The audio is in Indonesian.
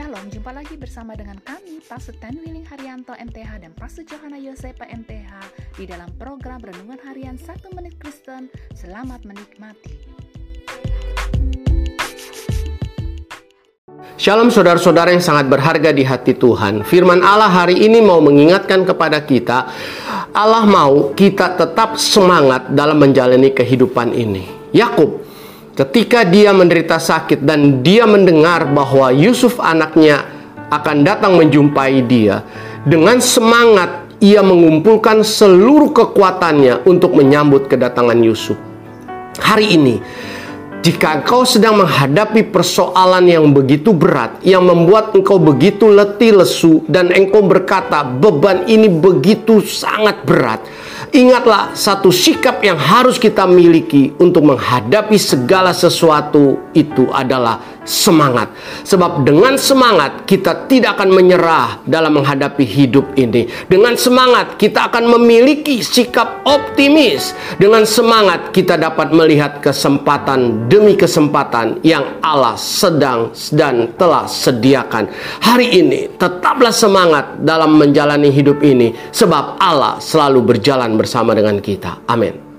Shalom, jumpa lagi bersama dengan kami, Pastor Ten Willing Haryanto MTH dan Pastor Johanna Yosepa MTH di dalam program Renungan Harian 1 Menit Kristen. Selamat menikmati. Shalom saudara-saudara yang sangat berharga di hati Tuhan. Firman Allah hari ini mau mengingatkan kepada kita, Allah mau kita tetap semangat dalam menjalani kehidupan ini. Yakub Ketika dia menderita sakit dan dia mendengar bahwa Yusuf anaknya akan datang menjumpai dia, dengan semangat ia mengumpulkan seluruh kekuatannya untuk menyambut kedatangan Yusuf. Hari ini, jika engkau sedang menghadapi persoalan yang begitu berat, yang membuat engkau begitu letih lesu, dan engkau berkata, "Beban ini begitu sangat berat." Ingatlah satu sikap yang harus kita miliki untuk menghadapi segala sesuatu itu adalah semangat. Sebab dengan semangat kita tidak akan menyerah dalam menghadapi hidup ini. Dengan semangat kita akan memiliki sikap optimis. Dengan semangat kita dapat melihat kesempatan demi kesempatan yang Allah sedang dan telah sediakan. Hari ini tetaplah semangat dalam menjalani hidup ini sebab Allah selalu berjalan bersama dengan kita. Amin.